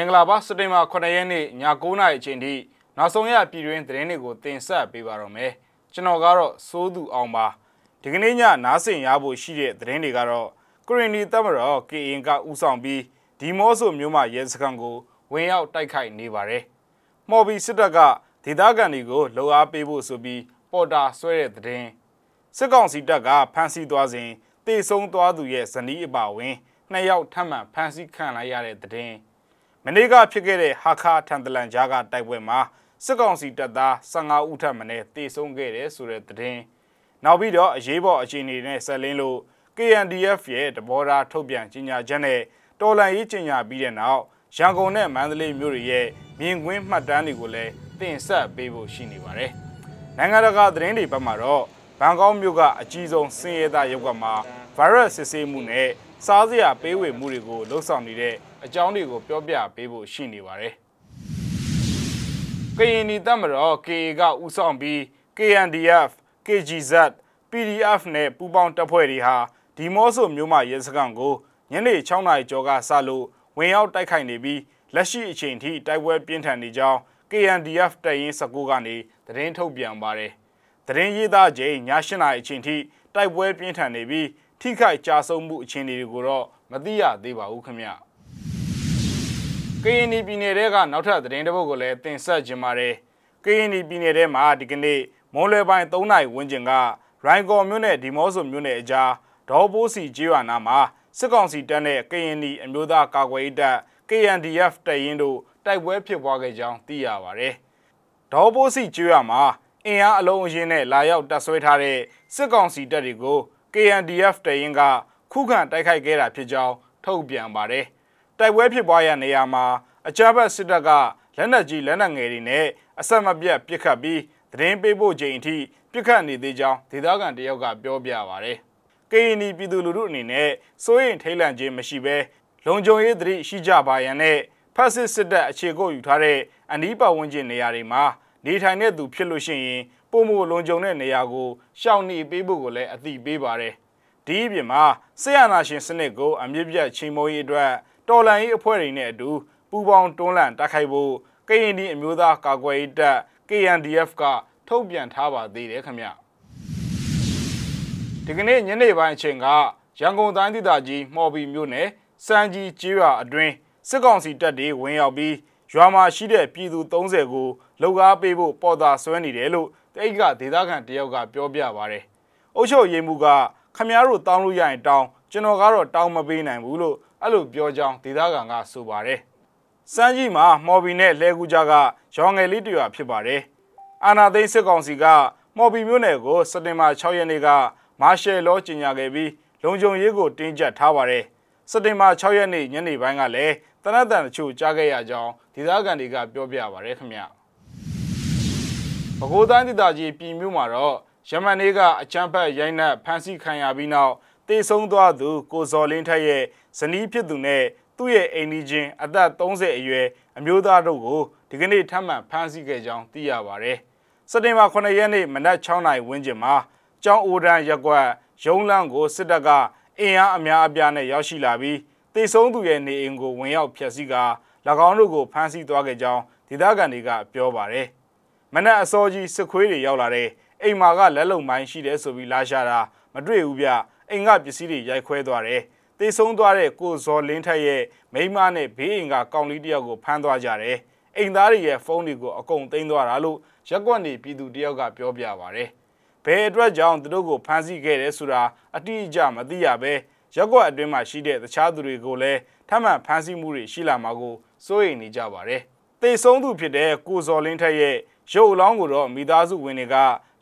င်္ဂလာပါစက်တင်ဘာ9ရက်နေ့ည9:00နာရီအချိန်ထိနောက်ဆုံးရပြည်တွင်းသတင်းတွေကိုတင်ဆက်ပေးပါတော့မယ်ကျွန်တော်ကတော့စိုးသူအောင်ပါဒီကနေ့ညနားဆင်ရဖို့ရှိတဲ့သတင်းတွေကတော့ကရင်နီတပ်မတော် KN ကဥဆောင်ပြီးဒီမော့ဆိုမျိုးမှရဲစခန်းကိုဝင်ရောက်တိုက်ခိုက်နေပါတယ်မော်ဘီစစ်တပ်ကဒေသခံတွေကိုလှုပ်အားပေးဖို့ဆိုပြီးပေါ်တာဆွဲတဲ့သတင်းစစ်ကောင်စီတပ်ကဖမ်းဆီးသွားစဉ်တေဆုံးသွားသူရဲ့ဇနီးအပါဝင်နှစ်ယောက်ထပ်မံဖမ်းဆီးခံလိုက်ရတဲ့သတင်း မနေ့ကဖြစ်ခဲ့တဲ့ဟာခါထန်တလန်ကြားကတိုက်ပွဲမှာစစ်ကောင်စီတပ်သား15ဦးထပ်မံနဲ့တေဆုံးခဲ့တယ်ဆိုတဲ့သတင်းနောက်ပြီးတော့အရေးပေါ်အခြေအနေနဲ့ဆက်လင်းလို့ KNDF ရဲ့တဘောထားထုတ်ပြန်ကြေညာချက်နဲ့တော်လန်ရေးကြေညာပြီးတဲ့နောက်ရန်ကုန်နဲ့မန္တလေးမြို့တွေရဲ့မြင်ကွင်းမှတ်တမ်းတွေကိုလည်းတင်ဆက်ပေးဖို့ရှိနေပါတယ်။နိုင်ငံတကာသတင်းတွေဘက်မှာတော့ဘန်ကောက်မြို့ကအကြီးဆုံးစင်ရဲသားရုပ်ကမှာဗိုင်းရပ်စ်စစ်ဆေးမှုနဲ့ စားစရာပေးဝေမှုတွေကိုလှုပ်ဆောင်နေတဲ့အကြောင်းတွေကိုပြောပြပေးဖို့ရှိနေပါတယ်။ကရင်နီတပ်မတော် KA ကဥဆောင်ပြီး KNDF, KGZ, PDF နဲ့ပူးပေါင်းတပ်ဖွဲ့တွေဟာဒီမော့ဆိုမြို့မှာရဲစခန်းကိုညနေ6နာရီကျော်ကစလို့ဝင်ရောက်တိုက်ခိုက်နေပြီးလက်ရှိအချိန်ထိတိုက်ပွဲပြင်းထန်နေကြောင်း KNDF တပ်ရင်း19ကနေသတင်းထုတ်ပြန်ပါတယ်။သတင်းရေးသားချိန်ည8နာရီအချိန်ထိတိုက်ပွဲပြင်းထန်နေပြီး ထိခိုက်ကြဆုံးမှုအခြေအနေတွေကိုတော့မသိရသေးပါဘူးခင်ဗျ။ KNY ပြည်နယ်တဲကနောက်ထပ်သတင်းတစ်ပုဒ်ကိုလည်းတင်ဆက်ခြင်းပါတယ်။ KNY ပြည်နယ်ထဲမှာဒီကနေ့မွန်လွယ်ပိုင်း3နာရီဝန်းကျင်ကရိုင်ကော်မြို့နယ်ဒီမော့ဆိုမြို့နယ်အကြားဒေါ်ပိုးစီကျေးရွာနာမှာစစ်ကောင်စီတပ်နဲ့ KNY အမျိုးသားကာကွယ်ရေးတပ် KNDF တပ်ရင်းတို့တိုက်ပွဲဖြစ်ပွားခဲ့ကြောင်းသိရပါတယ်။ဒေါ်ပိုးစီကျေးရွာမှာအင်အားအလုံးအရင်းနဲ့လာရောက်တပ်ဆွဲထားတဲ့စစ်ကောင်စီတပ်တွေကို KNDF တရင်ကခုခံတိုက်ခိုက်ခဲ့တာဖြစ်ကြောင်းထုတ်ပြန်ပါတယ်။တိုက်ပွဲဖြစ်ပွားရနေရာမှာအကြမ်းဖက်စစ်တပ်ကလက်နက်ကြီးလက်နက်ငယ်တွေနဲ့အဆက်မပြတ်ပစ်ခတ်ပြီးသတင်းပေးဖို့ချိန်အထိပစ်ခတ်နေသေးကြောင်းဒေသခံတယောက်ကပြောပြပါတယ်။ KNY ပြည်သူလူထုအနေနဲ့စိုးရင်ထိတ်လန့်ခြင်းမရှိဘဲလုံခြုံရေးသတိရှိကြပါရန်နဲ့ဖက်စစ်စစ်တပ်အခြေကိုယူထားတဲ့အနီးပတ်ဝန်းကျင်နေရာတွေမှာနေထိုင်တဲ့သူဖြစ်လို့ရှိရင် ပုံမလုံခြုံတဲ့နေရာကိုရှောင်နေပေးဖို့ကိုလည်းအသိပေးပါတယ်။ဒီအပြင်မှာဆေးရနာရှင်စနစ်ကိုအမြင့်ပြတ်ချိန်မိုးရေးအတွက်တော်လန်ရေးအဖွဲ့တွေနဲ့အတူပူးပေါင်းတွန်းလှန်တိုက်ခိုက်ဖို့ကရင်ဒီအမျိုးသားကာကွယ်ရေးတပ် KNDF ကထုတ်ပြန်ထားပါသေးတယ်ခင်ဗျ။ဒီကနေ့ညနေပိုင်းအချိန်ကရန်ကုန်တိုင်းဒေသကြီးမှော်ဘီမြို့နယ်စမ်းကြီးကျေးရွာအတွင်းစစ်ကောင်စီတပ်တွေဝင်ရောက်ပြီး ရွာမှာရှိတဲ့ပြည်သူ30ကိုလောက်ကားပေးဖို့ပေါ်တာဆွဲနေတယ်လို့တိတ်ကဒေသခံတယောက်ကပြောပြပါဗျ။အုတ်ချုပ်ရေးမှုကခမားတို့တောင်းလို့ရရင်တောင်းကျွန်တော်ကတော့တောင်းမပေးနိုင်ဘူးလို့အဲ့လိုပြောကြောင်းဒေသခံကဆိုပါတယ်။စမ်းကြီးမှာမော်ဘီနဲ့လဲကူကြကရောင်ငယ်လေးတရွာဖြစ်ပါတယ်။အာနာသိန်းစစ်ကောင်စီကမော်ဘီမြို့နယ်ကိုစက်တင်ဘာ6ရက်နေ့ကမာရှယ်လောကြီးညာခဲ့ပြီးလုံခြုံရေးကိုတင်းကျပ်ထားပါတယ်။စက်တင်ဘာ6ရက်နေ့ညနေပိုင်းကလည်း တနက်တန်တချို့ကြားခဲ့ရကြောင်းဒေသခံတွေကပြောပြပါရယ်ခင်ဗျ။ပဲခူးတိုင်းဒေသကြီးပြည်မြို့မှာတော့ယမန်နေ့ကအချမ်းဖက်ရိုင်းနှက်ဖမ်းဆီးခံရပြီးနောက်တေဆုံးသွားသူကိုဇော်လင်းထက်ရဲ့ဇနီးဖြစ်သူနဲ့သူ့ရဲ့အိမ်နီးချင်းအသက်30အရွယ်အမျိုးသားတို့ကိုဒီကနေ့ထပ်မံဖမ်းဆီးခဲ့ကြောင်းသိရပါဗျ။စက်တင်ဘာ9ရက်နေ့မနက်6နာရီဝန်းကျင်မှာကျောင်းအိုဒန်ရက်ကွက်ရုံးလန်းကိုစစ်တပ်ကအင်အားအများအပြားနဲ့ရောက်ရှိလာပြီး တေဆုံးသူရဲ့နေအိမ်ကိုဝင်ရောက်ဖျက်ဆီးကာ၎င်းတို့ကိုဖမ်းဆီးသွားခဲ့ကြောင်းဒေသခံတွေကပြောပါတယ်။မနက်အစောကြီးစစ်ခွေးတွေရောက်လာတဲ့အိမ်မာကလက်လုံမိုင်းရှိတယ်ဆိုပြီးလာရှာတာမတွေ့ဘူးဗျအိမ်ကပစ္စည်းတွေရိုက်ခွဲသွားတယ်။တေဆုံးသွားတဲ့ကိုဇော်လင်းထက်ရဲ့မိန်းမနဲ့ဘေးအိမ်ကကောင်လေးတယောက်ကိုဖမ်းသွားကြတယ်။အိမ်သားတွေရဲ့ဖုန်းတွေကိုအကုန်သိမ်းသွားတာလို့ရက်ကွက်နေပြည်သူတယောက်ကပြောပြပါဗျ။ဘယ်အတွက်ကြောင့်သူတို့ကိုဖမ်းဆီးခဲ့တယ်ဆိုတာအတိအကျမသိရပဲ ရက်ကွက်အတွင်းမှာရှိတဲ့တခြားသူတွေကိုလည်းထပ်မံဖမ်းဆီးမှုတွေရှိလာမှာကိုစိုးရိမ်နေကြပါတယ်။တေဆုံးသူဖြစ်တဲ့ကိုဇော်လင်းထက်ရဲ့ရုပ်အလောင်းကိုတော့မိသားစုဝင်တွေက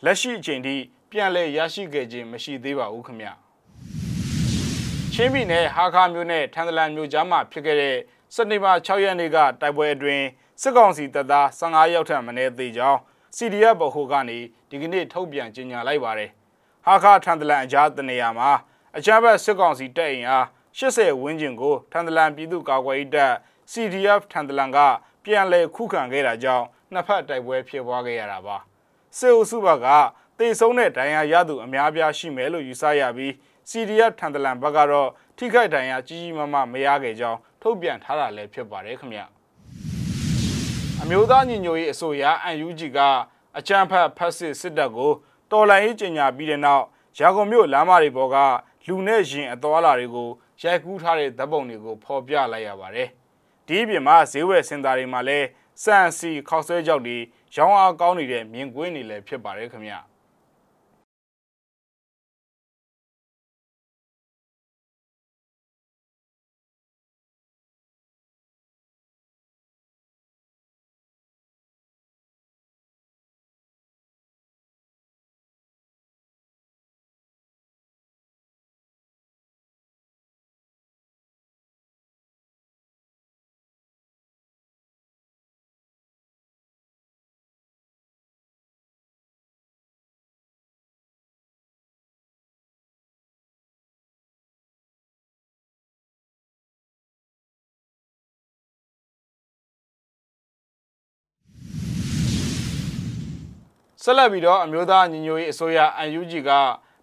လက်ရှိအချိန်ထိပြန်လည်ရရှိခဲ့ခြင်းမရှိသေးပါဘူးခင်ဗျ။ချင်းပြည်နယ်ဟာခါမြို့နယ်ထန်တလန်မြို့ကြားမှာဖြစ်ခဲ့တဲ့စက်တင်ဘာ6ရက်နေ့ကတိုက်ပွဲအတွင်းစစ်ကောင်စီတပ်သား15ယောက်ထပ်မံသေးကြောင်း CDF ဗဟိုကနေဒီကနေ့ထုတ်ပြန်ကြေညာလိုက်ပါတယ်။ဟာခါထန်တလန်အကြားတနေရာမှာ အကြမ်းဖက်စစ်ကောင်စီတပ်အင်အား80ဝန်းကျင်ကိုထန်တလန်ပြည်သူ့ကာကွယ်ရေးတပ် CDF ထန်တလန်ကပြန်လည်ခုခံခဲ့တာကြောင့်နှစ်ဖက်တိုက်ပွဲဖြစ်ပွားခဲ့ရတာပါစစ်အုပ်စုဘက်ကတေဆုံးတဲ့ဒဏ်ရာရသူအများပြားရှိမယ်လို့ယူဆရပြီး CDF ထန်တလန်ဘက်ကတော့ထိခိုက်ဒဏ်ရာကြီးကြီးမားမားမရခဲ့ကြောင်းထုတ်ပြန်ထားတာလည်းဖြစ်ပါတယ်ခင်ဗျအမျိုးသားညီညွတ်ရေးအစိုးရ UNG ကအကြံဖတ်ဖက်စစ်စစ်တပ်ကိုတော်လှန်ရေးကြေညာပြီးတဲ့နောက်ရာဂုံမြို့လမ်းမတွေပေါ်က လူနဲ့ရင်အသွာလာတွေကိုရိုက်ကူးထားတဲ့ဓာတ်ပုံတွေကိုဖော်ပြလိုက်ရပါတယ်။ဒီအပြင်မှာဈေးဝယ်စင်တာတွေမှာလည်းစံစီခောက်ဆွဲကြောက်တွေရောင်းအားကောင်းနေတဲ့မြင်ကွင်းတွေလည်းဖြစ်ပါတယ်ခင်ဗျာ။ ဆက်လက်ပြီးတော့အမျိုးသားညီညွတ်ရေးအစိုးရ UNG က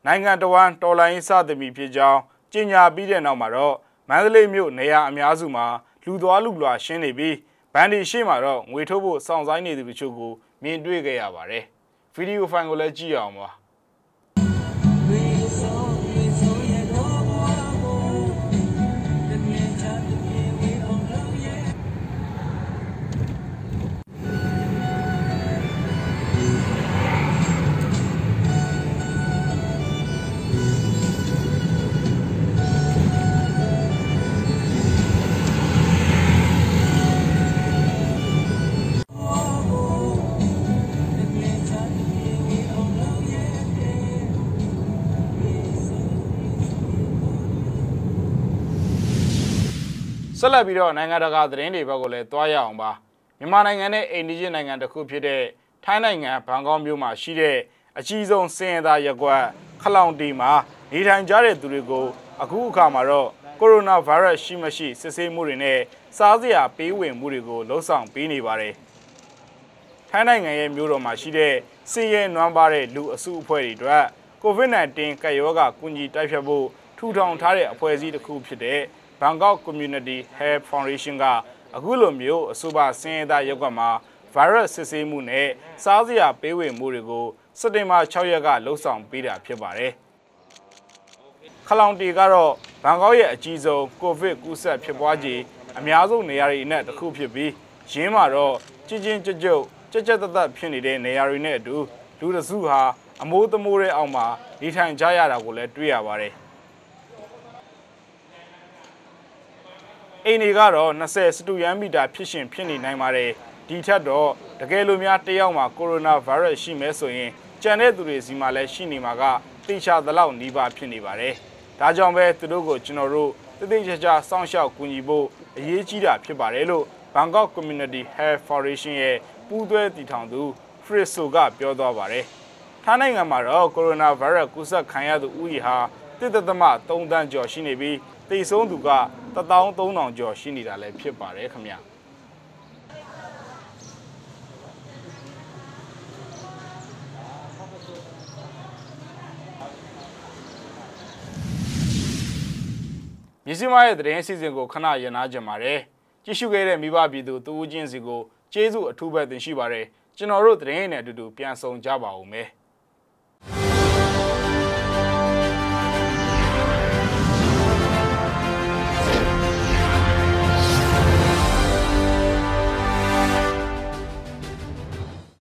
နိုင်ငံတော်ဝန်တော်လိုင်းစသဖြင့်ဖြစ်ကြောင်းကြေညာပြီးတဲ့နောက်မှာတော့မန္တလေးမြို့နေရာအများစုမှာလူသွားလူလွှာရှင်းနေပြီးဗန်ဒီရှိမှာတော့ငွေထုတ်ဖို့စောင့်ဆိုင်းနေသူတချို့ကိုမြင်တွေ့ခဲ့ရပါတယ်ဗီဒီယိုဖိုင်ကိုလည်းကြည့်အောင်ပါ ဆက်လက်ပြီးတော့နိုင်ငံတကာသတင်းတွေဘက်ကိုလည်းတွားရအောင်ပါမြန်မာနိုင်ငံနဲ့အိန္ဒိယနိုင်ငံတစ်ခုဖြစ်တဲ့ထိုင်းနိုင်ငံဘန်ကောက်မြို့မှာရှိတဲ့အကြီးဆုံးစင်ရသားရက်ကွက်ခလောင်တီမှာနေထိုင်ကြတဲ့သူတွေကိုအခုအခါမှာတော့ကိုရိုနာဗိုင်းရပ်ရှိမရှိစစ်ဆေးမှုတွေနဲ့စားစရာပေးဝင်မှုတွေကိုလှုံ့ဆော်ပေးနေပါတယ်ထိုင်းနိုင်ငံရဲ့မြို့တော်မှာရှိတဲ့စီရဲနွမ်းပါတဲ့လူအစုအဖွဲ့တွေအတွက် COVID-19 ကပ်ရောဂါကူညီတိုက်ဖျက်ဖို့ထူထောင်ထားတဲ့အဖွဲ့အစည်းတစ်ခုဖြစ်တဲ့ Bangkok Community Health Foundation ကအခုလိုမျိုးအဆိုပါစင်ရသားရုပ်ကမှာ virus စစ်ဆေးမှုနဲ့စားစရာပေးဝေမှုတွေကိုစက်တင်ဘာ6ရက်ကလှုပ်ဆောင်ပေးတာဖြစ်ပါတယ်။ခလောင်တီကတော့ဘန်ကောက်ရဲ့အကြီးဆုံးကိုဗစ်ကူးစက်ဖြစ်ပွားခြင်းအများဆုံးနေရာတွေနဲ့တစ်ခုဖြစ်ပြီးရင်းမှာတော့ကြီးချင်းကြကြုတ်ကြကြတသက်ဖြစ်နေတဲ့နေရာတွေနဲ့အတူလူတစုဟာအမိုးသမိုးတဲ့အောက်မှာနေထိုင်ကြရတာကိုလည်းတွေ့ရပါတယ်။ အိမ်တွေကတော့20စတူယန်မီတာဖြစ်ရှင်ဖြစ်နေနိုင်ပါတယ်ဒီထက်တော့တကယ်လို့များတယောက်မှာကိုရိုနာဗိုင်းရပ်ရှိမဲဆိုရင်ကြံတဲ့သူတွေစီမှာလည်းရှိနေမှာကတိကျသလောက်နီးပါးဖြစ်နေပါတယ်ဒါကြောင့်ပဲသူတို့ကိုကျွန်တော်တို့တသိချာချာစောင့်ရှောက်ကူညီဖို့အရေးကြီးတာဖြစ်ပါတယ်လို့ Bangkok Community Health Foundation ရဲ့ပူးတွဲတည်ထောင်သူ Friso ကပြောသွားပါတယ်ထိုင်းနိုင်ငံမှာတော့ကိုရိုနာဗိုင်းရပ်ကူးစက်ခံရသူဦးရေဟာတစ်သက်သမ3တန်းကျော်ရှိနေပြီးတိတ်ဆုံးသူက 13000ကျော်ရှိနေတာလည်းဖြစ်ပါတယ်ခင်ဗျာမြစီမရဲ့သတင်းအစီအစဉ်ကိုခဏရနာကြပါတယ်ကြည့်ရှုခဲ့တဲ့မိဘပြည်သူတူဦးချင်းစီကိုကျေးဇူးအထူးပဲတင်ရှိပါတယ်ကျွန်တော်တို့သတင်းနဲ့အတူတူပြန်ဆောင်ကြပါဦးမယ်